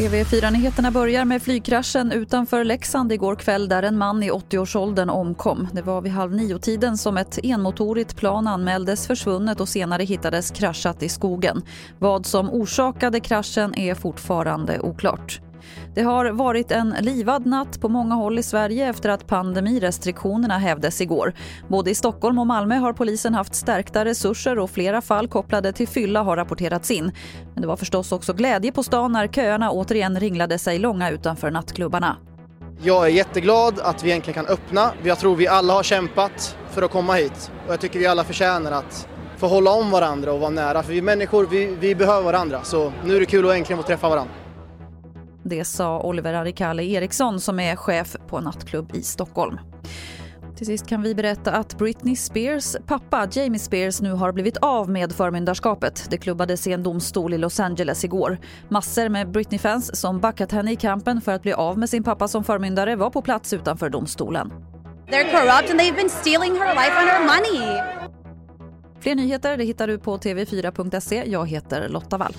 TV4-nyheterna börjar med flygkraschen utanför Leksand igår kväll där en man i 80-årsåldern omkom. Det var vid halv nio-tiden som ett enmotorigt plan anmäldes försvunnet och senare hittades kraschat i skogen. Vad som orsakade kraschen är fortfarande oklart. Det har varit en livad natt på många håll i Sverige efter att pandemirestriktionerna hävdes igår. Både i Stockholm och Malmö har polisen haft stärkta resurser och flera fall kopplade till fylla har rapporterats in. Men det var förstås också glädje på stan när köerna återigen ringlade sig långa utanför nattklubbarna. Jag är jätteglad att vi äntligen kan öppna. Jag tror vi alla har kämpat för att komma hit och jag tycker vi alla förtjänar att få hålla om varandra och vara nära. För vi människor, vi, vi behöver varandra. Så nu är det kul att äntligen få träffa varandra. Det sa Oliver Arikali Eriksson som är chef på en nattklubb i Stockholm. Till sist kan vi berätta att Britney Spears pappa Jamie Spears nu har blivit av med förmyndarskapet. Det klubbades i en domstol i Los Angeles igår. Massor med Britney-fans som backat henne i kampen för att bli av med sin pappa som förmyndare var på plats utanför domstolen. They're corrupt and they've been stealing her life and her money. Fler nyheter det hittar du på tv4.se. Jag heter Lotta Wall.